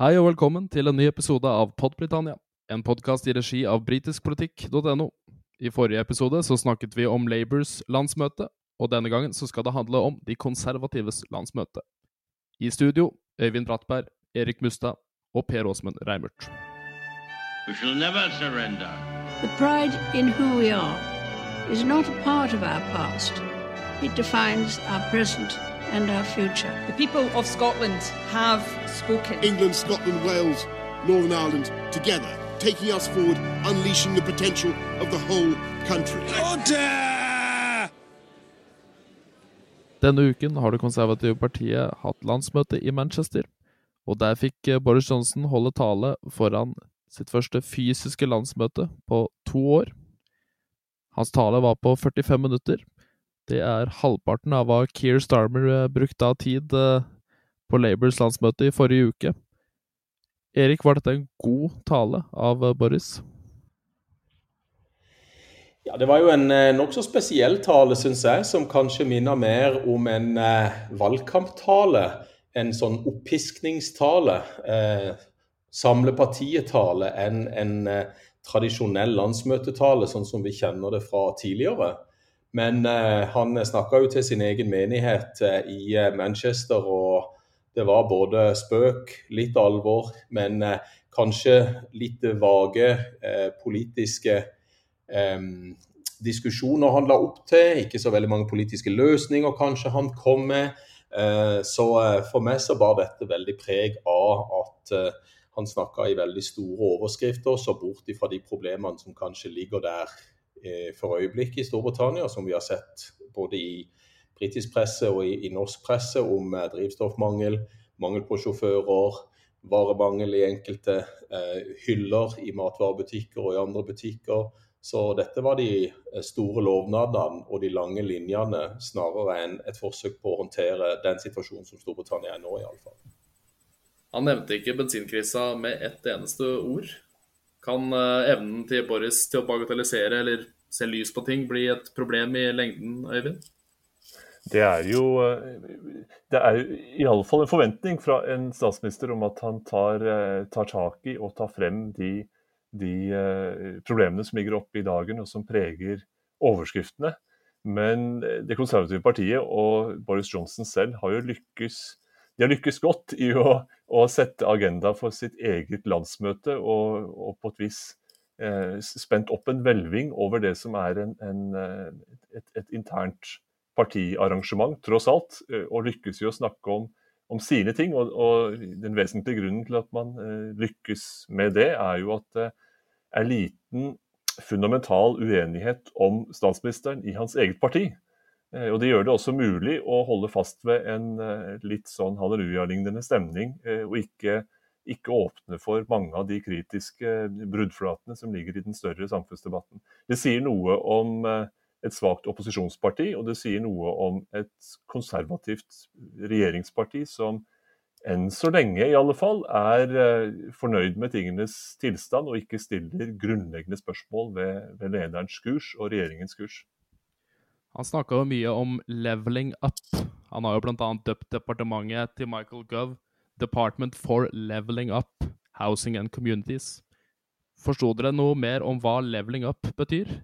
Hei og velkommen til en ny episode av Podbritannia, en podkast i regi av britiskpolitikk.no. I forrige episode så snakket vi om Labours landsmøte, og denne gangen så skal det handle om de konservatives landsmøte. I studio Øyvind Brattberg, Erik Mustad og Per Åsmund Reimert. We shall never surrender. The pride in who we are is not a part of our past. It defines our present and our future. The people of Scotland have spoken. England, Scotland, Wales, Northern Ireland together, taking us forward, unleashing the potential of the whole country. Denne uken har Det konservative partiet hatt landsmøte i Manchester, og der fikk eh, Boris Johnson holde tale foran sitt første fysiske landsmøte på to år. Hans tale var på 45 minutter. Det er halvparten av hva Keir Starmer eh, brukte av tid eh, på Labours landsmøte i forrige uke. Erik, var dette en god tale av eh, Boris? Ja, Det var jo en nokså spesiell tale, syns jeg, som kanskje minner mer om en valgkamptale. En sånn oppiskningstale, eh, samlepartiet-tale, enn en eh, tradisjonell landsmøtetale, sånn som vi kjenner det fra tidligere. Men eh, han snakka jo til sin egen menighet eh, i eh, Manchester, og det var både spøk, litt alvor, men kanskje litt vage politiske Em, diskusjoner han la opp til, ikke så veldig mange politiske løsninger kanskje han kom med. Så for meg så bar dette veldig preg av at han snakka i veldig store overskrifter, så bort ifra de problemene som kanskje ligger der for øyeblikket i Storbritannia, som vi har sett både i britisk presse og i, i norsk presse om eh, drivstoffmangel, mangel på sjåfører, varemangel i enkelte eh, hyller i matvarebutikker og i andre butikker. Så dette var de eh, store lovnadene og de lange linjene, snarere enn et forsøk på å håndtere den situasjonen som Storbritannia er nå, iallfall. Han nevnte ikke bensinkrisa med ett eneste ord. Kan eh, evnen til Boris til å bagatellisere eller se lys på ting bli et problem i lengden, Øyvind? Det er jo eh, det er i alle fall en forventning fra en statsminister om at han tar, eh, tar tak i og tar frem de, de problemene som ligger oppe i dagen og som preger overskriftene. Men Det konservative partiet og Boris Johnson selv har jo lykkes de har lykkes godt i å, å sette agenda for sitt eget landsmøte og, og på et vis eh, spent opp en hvelving over det som er en, en, et, et internt partiarrangement, tross alt, eh, og lykkes i å snakke om, om sine ting. Og, og, Den vesentlige grunnen til at man eh, lykkes med det, er jo at det er liten fundamental uenighet om statsministeren i hans eget parti. Eh, og Det gjør det også mulig å holde fast ved en eh, litt sånn halleluja-lignende stemning, eh, og ikke, ikke åpne for mange av de kritiske bruddflatene som ligger i den større samfunnsdebatten. Det sier noe om et svakt opposisjonsparti, og det sier noe om et konservativt regjeringsparti som enn så lenge i alle fall er fornøyd med tingenes tilstand og ikke stiller grunnleggende spørsmål ved, ved lederens kurs og regjeringens kurs. Han snakka jo mye om 'leveling up'. Han har jo bl.a. døpt departementet til Michael Gove 'Department for Leveling Up Housing and Communities'. Forsto dere noe mer om hva 'leveling up' betyr?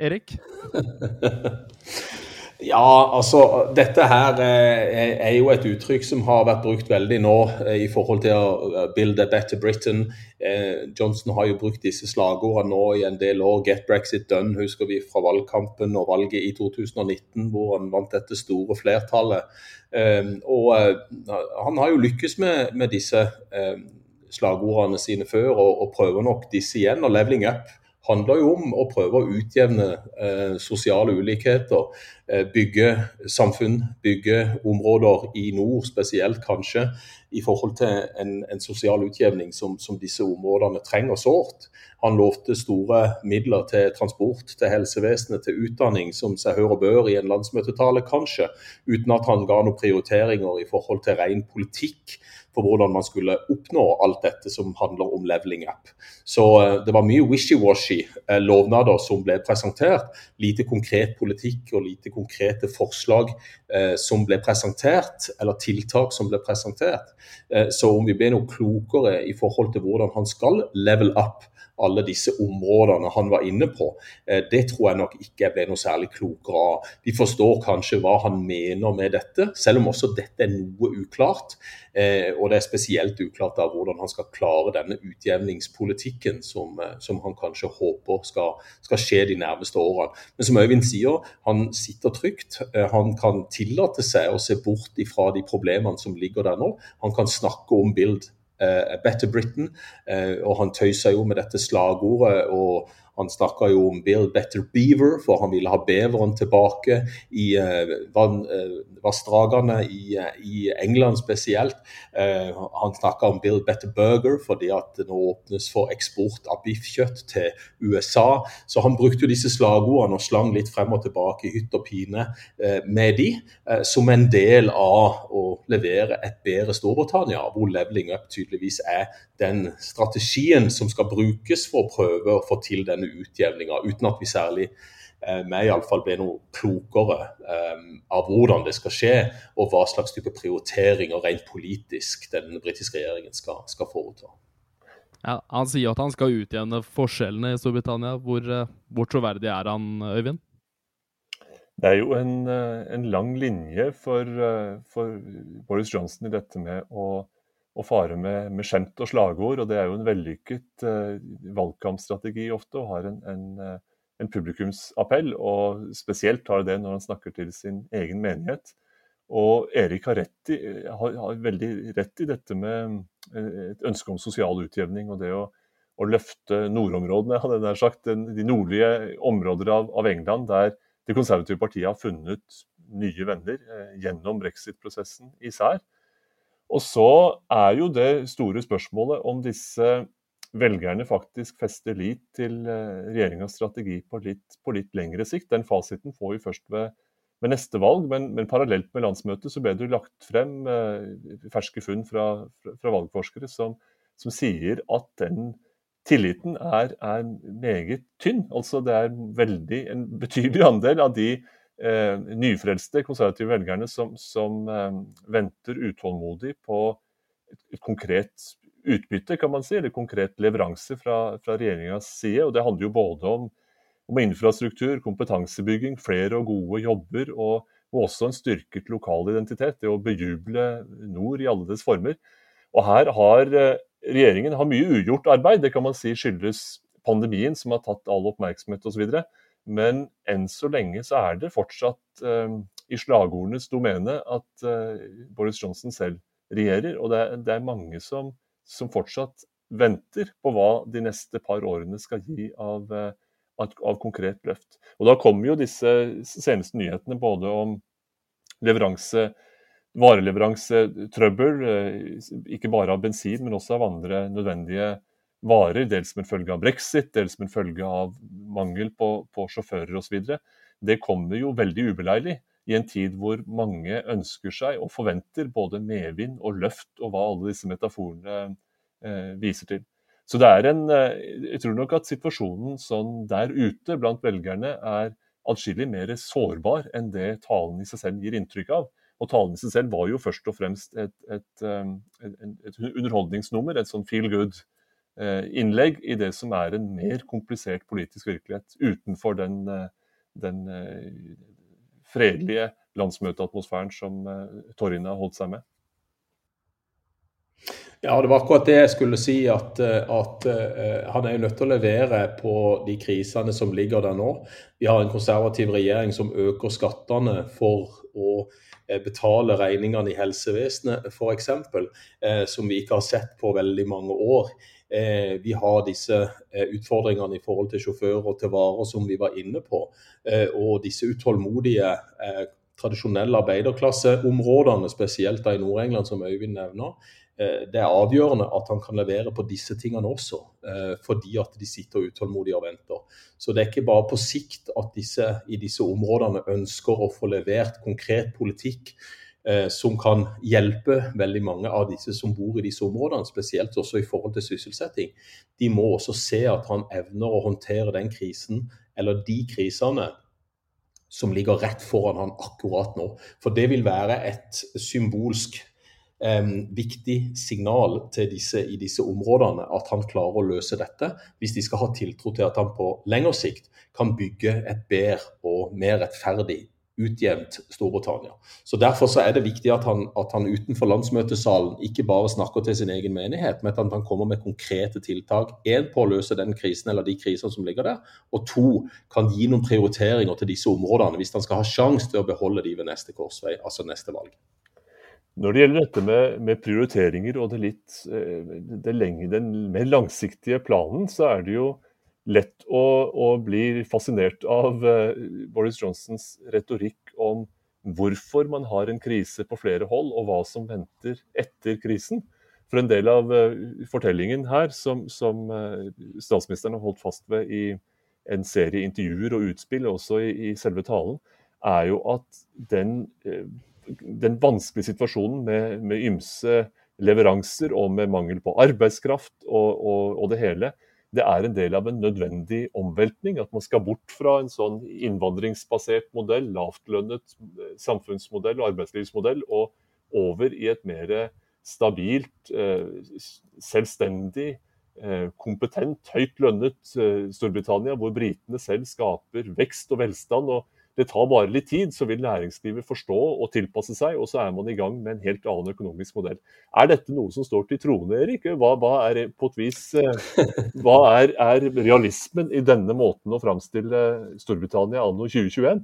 Erik? Ja, altså dette her eh, er jo et uttrykk som har vært brukt veldig nå eh, i forhold til å build a better Britain. Eh, Johnson har jo brukt disse slagordene nå i en del år. Get Brexit done, husker vi fra valgkampen og valget i 2019, hvor han vant dette store flertallet. Og han har jo lykkes med, med disse slagordene sine før, og, og prøver nok disse igjen. Og leveling up handler jo om å prøve å utjevne eh, sosiale ulikheter. Eh, bygge samfunn, bygge områder i nord spesielt kanskje, i forhold til en, en sosial utjevning som, som, disse områdene trenger sårt. Han lovte store midler til transport, til helsevesenet, til utdanning, som seg hør og bør i en landsmøtetale, kanskje, uten at han ga noen prioriteringer i forhold til ren politikk for hvordan man skulle oppnå alt dette som handler om leveling up. Så eh, det var mye wishy-washy eh, lovnader som ble presentert. Lite konkret politikk og lite konkrete forslag eh, som ble presentert, eller tiltak som ble presentert. Så om vi blir noe klokere i forhold til hvordan han skal level up alle disse områdene han var inne på, det tror jeg nok ikke jeg ble noe særlig klokere av. De forstår kanskje hva han mener med dette, selv om også dette er noe uklart. Og det er spesielt uklart av hvordan han skal klare denne utjevningspolitikken som, som han kanskje håper skal, skal, skje de nærmeste årene. Men som Øyvind sier, han sitter trygt. Han kan tillate seg å se bort ifra de problemene som ligger der nå. Han kan snakke om Bild Better Britain, uh, og han tøysa jo med dette slagordet. og han snakka jo om Build Better Beaver, for han ville ha beveren tilbake i uh, uh, vassdragene i, uh, i, England spesielt. han snakka om Build Better Burger, fordi at det nå åpnes for eksport av biffkjøtt til USA. Så han brukte jo disse slagordene og slang litt frem og tilbake i hytt og pine med de, som en del av å levere et bedre Storbritannia, hvor leveling up tydeligvis er den strategien som skal brukes for å prøve å få til denne utjevninga, uten at vi særlig vi meg iallfall ble noe klokere um, av hvordan det skal skje, og hva slags type prioriteringer rent politisk den britiske regjeringen skal, skal foreta. Ja, Han sier at han skal utjevne forskjellene i Storbritannia. Hvor, eh, hvor troverdig er han, Øyvind? Det er jo en, en lang linje for, for, Boris Johnson i dette med å å fare med, med, skjemt og slagord. og Det er jo en vellykket uh, valgkampstrategi ofte, og har en, en, uh, en, publikumsappell. og Spesielt har det når han snakker til sin egen menighet. Og Erik har, i, har, har veldig rett i dette med uh, et ønske om sosial utjevning. og det å, å løfte nordområdene, hadde jeg sagt, den, de nordlige områder av, av, England, der det konservative partiet har funnet nye venner gjennom brexit-prosessen især. Og så er jo det store spørsmålet om disse velgerne faktisk fester lit til eh, regjeringas strategi på litt, på litt, lengre sikt. Den fasiten får vi først ved, ved neste valg, men, men, parallelt med landsmøtet så ble det lagt frem eh, ferske funn fra, fra valgforskere som, som, sier at den tilliten er, er, meget tynn. Altså det er veldig, en betydelig andel av de eh, nyfrelste konservative velgerne som, som eh, venter utålmodig på et, et, konkret utbytte, kan man si, eller konkret leveranse fra, fra regjeringas side. og Det handler jo både om, om, infrastruktur, kompetansebygging, flere og gode jobber, og også en styrket lokal identitet. Det å bejuble nord i alle dets former. Og her har eh, regjeringen har mye ugjort arbeid. Det kan man si skyldes pandemien, som har tatt all oppmerksomhet osv. Men enn så lenge så er det fortsatt eh, i slagordenes domene at eh, Boris Johnson selv regjerer. Og det er, det er mange som, som, fortsatt venter på hva de neste par årene skal gi av, uh, av, av konkret løft. Og da kommer jo disse seneste nyhetene både om leveranse vareleveransetrøbbel, ikke bare av bensin, men også av andre nødvendige varer, dels som en følge av brexit, dels som en følge av mangel på, på sjåfører osv., det kommer jo veldig ubeleilig i en tid hvor mange ønsker seg og forventer både medvind og løft, og hva alle disse metaforene eh, viser til. Så det er en, eh, Jeg tror nok at situasjonen sånn der ute blant velgerne er atskillig mer sårbar enn det talen i seg selv gir inntrykk av. Og talen i seg selv var jo først og fremst et, et, eh, et, et underholdningsnummer, et sånn feel good innlegg i det som er en mer komplisert politisk virkelighet utenfor den, eh, den eh, fredelige landsmøteatmosfæren som Torrin har holdt seg med. Ja, det var akkurat det jeg skulle si. At, at uh, han er nødt til å levere på de krisene som ligger der nå. Vi har en konservativ regjering som øker skattene for å betale regningene i helsevesenet, f.eks. Uh, som vi ikke har sett på veldig mange år. Eh, vi har disse eh, utfordringene i forhold til sjåfører og til varer som vi var inne på. Eh, og disse utålmodige tradisjonelle arbeiderklasseområdene, spesielt da i Nord-England, som Øyvind nevner, det er avgjørende at han kan levere på disse tingene også, fordi at de sitter utålmodige og venter. Så det er ikke bare på sikt at disse i disse områdene ønsker å få levert konkret politikk som kan hjelpe veldig mange av disse som bor i disse områdene, spesielt også i forhold til sysselsetting. De må også se at han evner å håndtere den krisen, eller de krisene, som ligger rett foran han akkurat nå. For det vil være et symbolsk Um, viktig signal til disse i disse områdene at han klarer å løse dette, hvis de skal ha tiltro til at han på lengre sikt kan bygge et bedre og mer rettferdig utjevnt Storbritannia. Så Derfor så er det viktig at han, at han, utenfor landsmøtesalen ikke bare snakker til sin egen menighet, men at han kommer med konkrete tiltak. Én på å løse den krisen eller de krisene som ligger der, og to kan gi noen prioriteringer til disse områdene hvis han skal ha sjanse til å beholde de ved neste korsvei, altså neste valg. Når det gjelder dette med, med prioriteringer og det litt, eh, det lenge, den mer langsiktige planen, så er det jo lett å, å bli fascinert av uh, Boris Johnsons retorikk om hvorfor man har en krise på flere hold, og hva som venter etter krisen. For en del av uh, fortellingen her, som, som uh, statsministeren har holdt fast ved i en serie intervjuer og utspill, også i, i selve talen, er jo at den, den vanskelige situasjonen med, med, ymse leveranser og med mangel på arbeidskraft og, og, og det hele, det er en del av en nødvendig omveltning. At man skal bort fra en sånn innvandringsbasert modell, lavtlønnet eh, samfunnsmodell og arbeidslivsmodell, og over i et mer stabilt, eh, selvstendig, eh, kompetent, høyt lønnet Storbritannia, hvor britene selv skaper vekst og velstand. og det tar bare litt tid, så vil næringslivet forstå og tilpasse seg, og så er man i gang med en helt annen økonomisk modell. Er dette noe som står til troende, Erik? Hva, hva er på et vis, eh, hva er, er, realismen i denne måten å framstille Storbritannia anno 2021?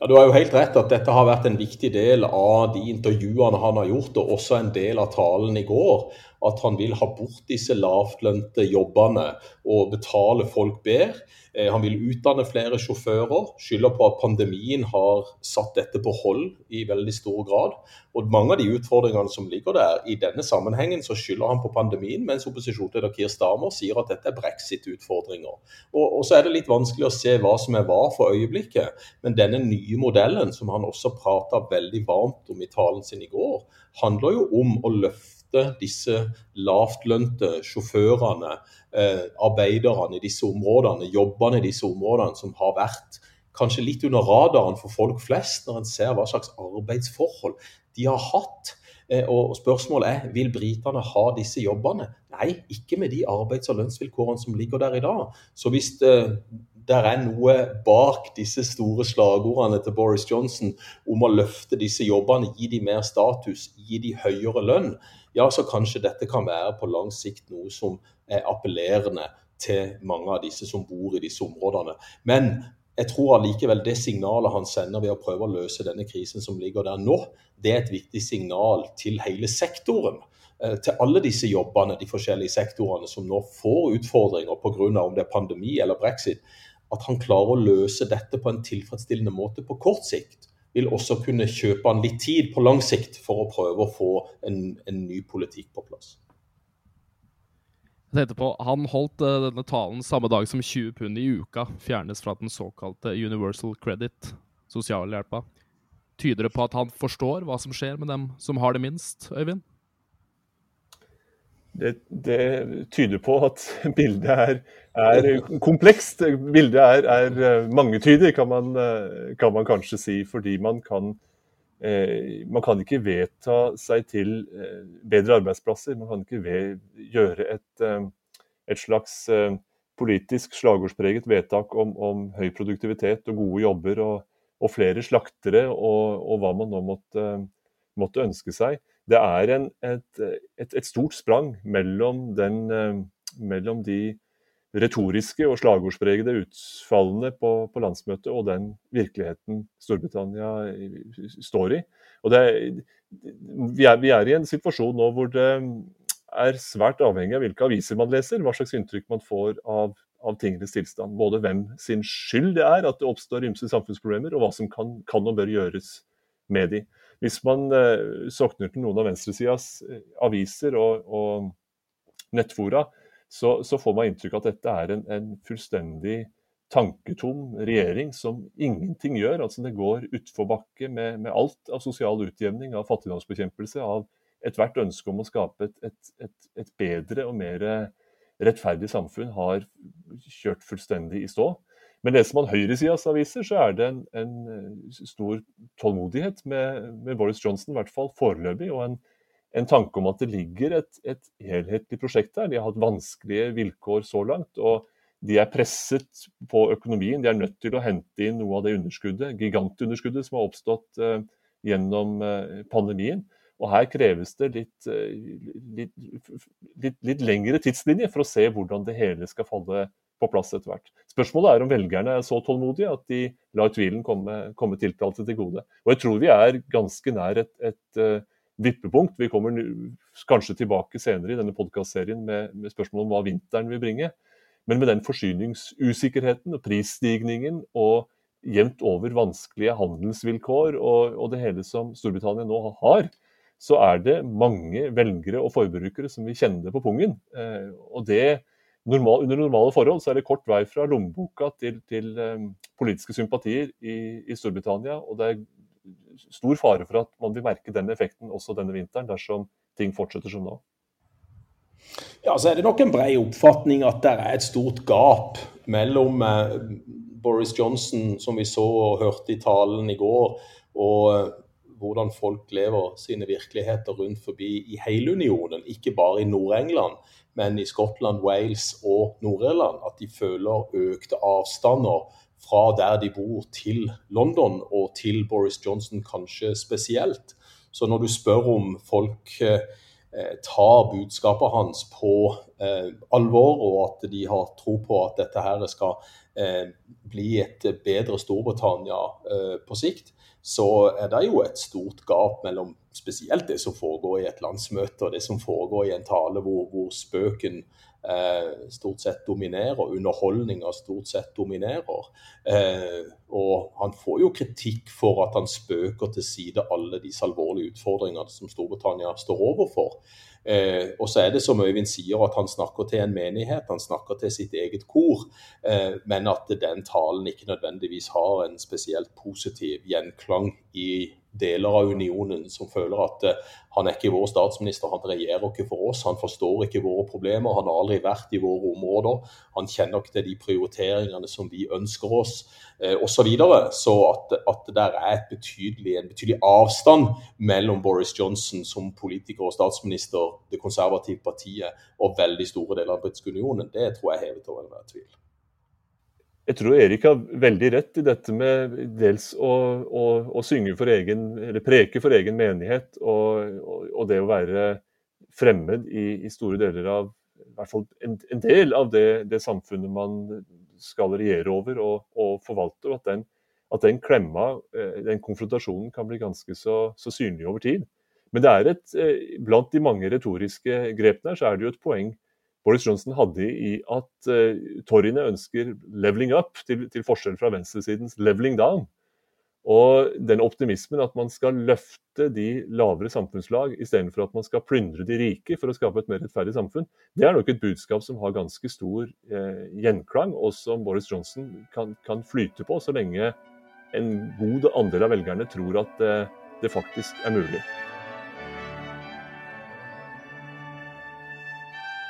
Ja, Du har jo helt rett at dette har vært en viktig del av de intervjuene han har gjort, og også en del av talen i går. At han vil ha bort disse lavtlønte jobbene og betale folk bedre. Eh, han vil utdanne flere sjåfører, skylder på at pandemien har satt dette på hold i veldig stor grad. Og mange av de utfordringene som ligger der, i denne sammenhengen så skylder han på pandemien, mens opposisjonsleder Kier Stamer sier at dette er brexit-utfordringer. Og, og, så er det litt vanskelig å se hva som er hva for øyeblikket. Men denne nye modellen, som han også prata veldig varmt om i talen sin i går, handler jo om å løfte disse lavtlønte sjåførene, eh, arbeiderne i disse områdene, jobbene i disse områdene, som har vært kanskje litt under radaren for folk flest, når en ser hva slags arbeidsforhold de har hatt. Eh, og spørsmålet er vil britene ha disse jobbene. Nei, ikke med de arbeids- og lønnsvilkårene som ligger der i dag. Så hvis det, det er noe bak disse store slagordene til Boris Johnson om å løfte disse jobbene, gi de mer status, gi de høyere lønn, ja, så kanskje dette kan være på lang sikt noe som er appellerende til mange av disse som bor i disse områdene. Men jeg tror allikevel det signalet han sender ved å prøve å løse denne krisen som ligger der nå, det er et viktig signal til hele sektoren. Eh, til alle disse jobbene, de forskjellige sektorene som nå får utfordringer pga. om det er pandemi eller brexit. At han klarer å løse dette på en tilfredsstillende måte på kort sikt vil også kunne kjøpe han litt tid på lang sikt for å prøve å få en, en ny politikk på plass. På, Han holdt uh, denne talen samme dag som 20 pund i uka fjernes fra den såkalte Universal Credit, sosialhjelpa. Tyder det på at han forstår hva som skjer med dem som har det minst, Øyvind? Det, det, tyder på at bildet er, er komplekst. Bildet er, er eh, mangetydig, kan man, eh, kan man, kanskje si. Fordi man kan, eh, man kan ikke vedta seg til eh, bedre arbeidsplasser. Man kan ikke ved, gjøre et, et, slags politisk slagordspreget vedtak om, om, høy produktivitet og gode jobber og, og flere slaktere og, og, hva man nå måtte, måtte ønske seg det er en, et, et, et, stort sprang mellom, den, eh, mellom de retoriske og slagordspregede utfallene på, på, landsmøtet og den virkeligheten Storbritannia står i. Det, vi, er, vi, er, i en situasjon nå hvor det er svært avhengig av hvilke aviser man leser, hva slags inntrykk man får av, av tingenes tilstand. Både hvem sin skyld det er at det oppstår ymse samfunnsproblemer, og hva som kan, kan og bør gjøres med de. Hvis man uh, sokner til noen av venstresidas uh, aviser og, og nettfora, så, så, får man inntrykk av at dette er en, en, fullstendig tanketom regjering som ingenting gjør. altså Det går utforbakke med, med alt av sosial utjevning, av fattigdomsbekjempelse, av ethvert ønske om å skape et, et, et, et bedre og mer rettferdig samfunn har kjørt fullstendig i stå. Men leser man høyresidas aviser, så er det en, en stor tålmodighet med, med, Boris Johnson, i hvert fall foreløpig. og en, en tanke om at det ligger et, et, helhetlig prosjekt der. De har hatt vanskelige vilkår så langt. og De er presset på økonomien. De er nødt til å hente inn noe av det underskuddet, gigantunderskuddet som har oppstått uh, gjennom uh, pandemien. Og Her kreves det litt, uh, litt, litt, litt, lengre tidslinje for å se hvordan det hele skal falle på plass etter hvert. Spørsmålet er om velgerne er så tålmodige at de lar tvilen komme, komme tiltalte til gode. Og Jeg tror vi er ganske nær et, et uh, vippepunkt. Vi kommer kanskje tilbake senere i denne podkastserien med, med spørsmål om hva vinteren vil bringe. Men med den forsyningsusikkerheten og prisstigningen og jevnt over vanskelige handelsvilkår og, og det hele som Storbritannia nå har, så er det mange velgere og forbrukere som vil kjenne det på pungen. Eh, og det normal, under normale forhold så er det kort vei fra lommeboka til, til um, politiske sympatier i, i, Storbritannia. Og det er stor fare for at man vil merke den effekten også denne vinteren, dersom ting fortsetter som nå. Ja, så er det nok en bred oppfatning at det er et stort gap mellom eh, Boris Johnson, som vi så og hørte i talen i går, og eh, hvordan folk lever sine virkeligheter rundt forbi i hele unionen, ikke bare i Nord-England men i Skottland, Wales og Nord-Irland, at de føler økte avstander fra der de bor til London, og til Boris Johnson kanskje spesielt. Så når du spør om folk eh, tar budskapet hans på alvor, og at de har tro på at dette her skal eh, bli et bedre Storbritannia eh, på sikt, så er det jo et stort gap mellom spesielt det som foregår i et landsmøte, og det som foregår i en tale hvor, hvor spøken eh, stort sett dominerer, underholdninga stort sett dominerer. Eh, og han får jo kritikk for at han spøker til side alle disse alvorlige utfordringene som Storbritannia står overfor. Eh, og så er det som Øyvind sier, at han snakker til en menighet, han snakker til sitt eget kor. Eh, men at den talen ikke nødvendigvis har en spesielt positiv gjenklang i deler av unionen som føler at uh, han er ikke vår statsminister, han regjerer ikke for oss, han forstår ikke våre problemer, han har aldri vært i våre områder, han kjenner ikke til de prioriteringene som vi ønsker oss, uh, osv. Så, videre. så at, at det er betydelig, en betydelig avstand mellom Boris Johnson som politiker og statsminister, det konservative partiet, og veldig store deler av den unionen, det tror jeg hevet over enhver tvil. Jeg tror Erik har veldig rett i dette med dels å, å, å synge for egen, eller preke for egen menighet, og, og, og det å være fremmed i, i, store deler av i hvert fall en, en del av det, det, samfunnet man skal regjere over og, og forvalte. og at den, at den klemma, eh, den konfrontasjonen, kan bli ganske så, så synlig over tid. Men det er et, eh, blant de mange retoriske grepene her, så er det jo et poeng Boris Johnson hadde i at uh, toryene ønsker 'leveling up', til, til forskjell fra venstresidens 'leveling down'. Og den optimismen at man skal løfte de lavere samfunnslag istedenfor at man skal plyndre de rike for å skape et mer rettferdig samfunn, det er nok et budskap som har ganske stor eh, gjenklang, og som Boris Johnson kan, kan, flyte på så lenge en god andel av velgerne tror at eh, det faktisk er mulig.